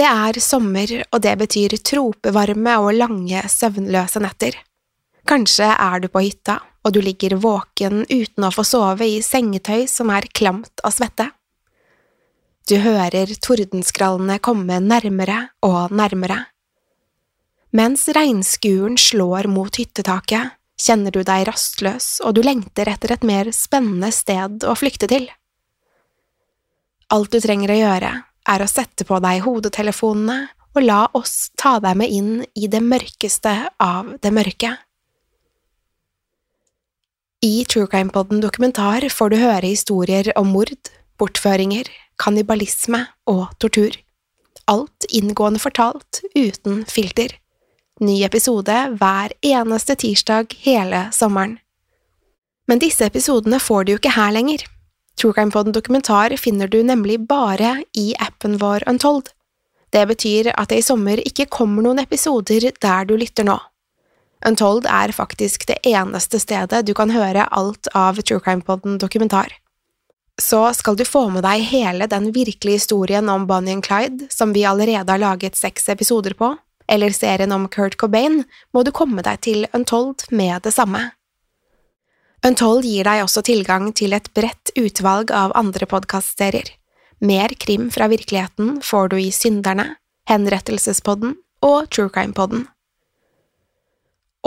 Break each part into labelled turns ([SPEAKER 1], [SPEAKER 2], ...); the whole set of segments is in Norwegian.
[SPEAKER 1] Det er sommer, og det betyr tropevarme og lange, søvnløse netter. Kanskje er du på hytta, og du ligger våken uten å få sove i sengetøy som er klamt av svette. Du hører tordenskrallene komme nærmere og nærmere. Mens regnskuren slår mot hyttetaket, kjenner du deg rastløs, og du lengter etter et mer spennende sted å flykte til. Alt du trenger å gjøre, er å sette på deg hodetelefonene og la oss ta deg med inn i det mørkeste av det mørke. I True Crime Podden dokumentar får du høre historier om mord, bortføringer, kannibalisme og tortur. Alt inngående fortalt uten filter. Ny episode hver eneste tirsdag hele sommeren. Men disse episodene får du jo ikke her lenger. True Crime Podden dokumentar finner du nemlig bare i appen vår Untold. Det betyr at det i sommer ikke kommer noen episoder der du lytter nå. Untold er faktisk det eneste stedet du kan høre alt av True Crime Poden dokumentar. Så skal du få med deg hele den virkelige historien om Bonnie and Clyde, som vi allerede har laget seks episoder på, eller serien om Kurt Cobain, må du komme deg til Untold med det samme. Untold gir deg også tilgang til et bredt utvalg av andre podkastserier. Mer krim fra virkeligheten får du i Synderne, Henrettelsespodden og True Crime-podden.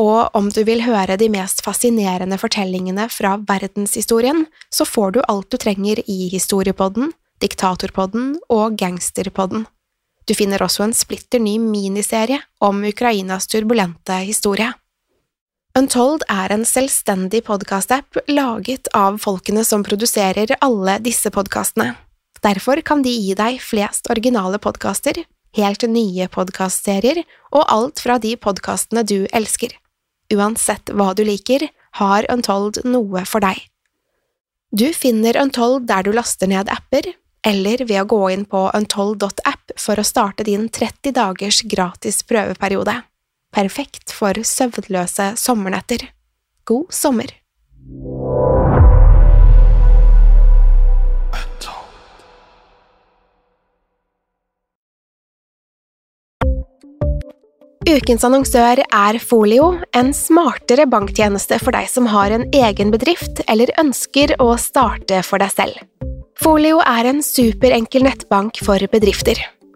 [SPEAKER 1] Og om du vil høre de mest fascinerende fortellingene fra verdenshistorien, så får du alt du trenger i Historiepodden, Diktatorpodden og Gangsterpodden. Du finner også en splitter ny miniserie om Ukrainas turbulente historie. Untold er en selvstendig podkastapp laget av folkene som produserer alle disse podkastene. Derfor kan de gi deg flest originale podkaster, helt nye podkastserier og alt fra de podkastene du elsker. Uansett hva du liker, har Untold noe for deg. Du finner Untold der du laster ned apper, eller ved å gå inn på untold.app for å starte din 30 dagers gratis prøveperiode. Perfekt for søvnløse sommernetter. God sommer! Ukens annonsør er Folio, en smartere banktjeneste for deg som har en egen bedrift eller ønsker å starte for deg selv. Folio er en superenkel nettbank for bedrifter.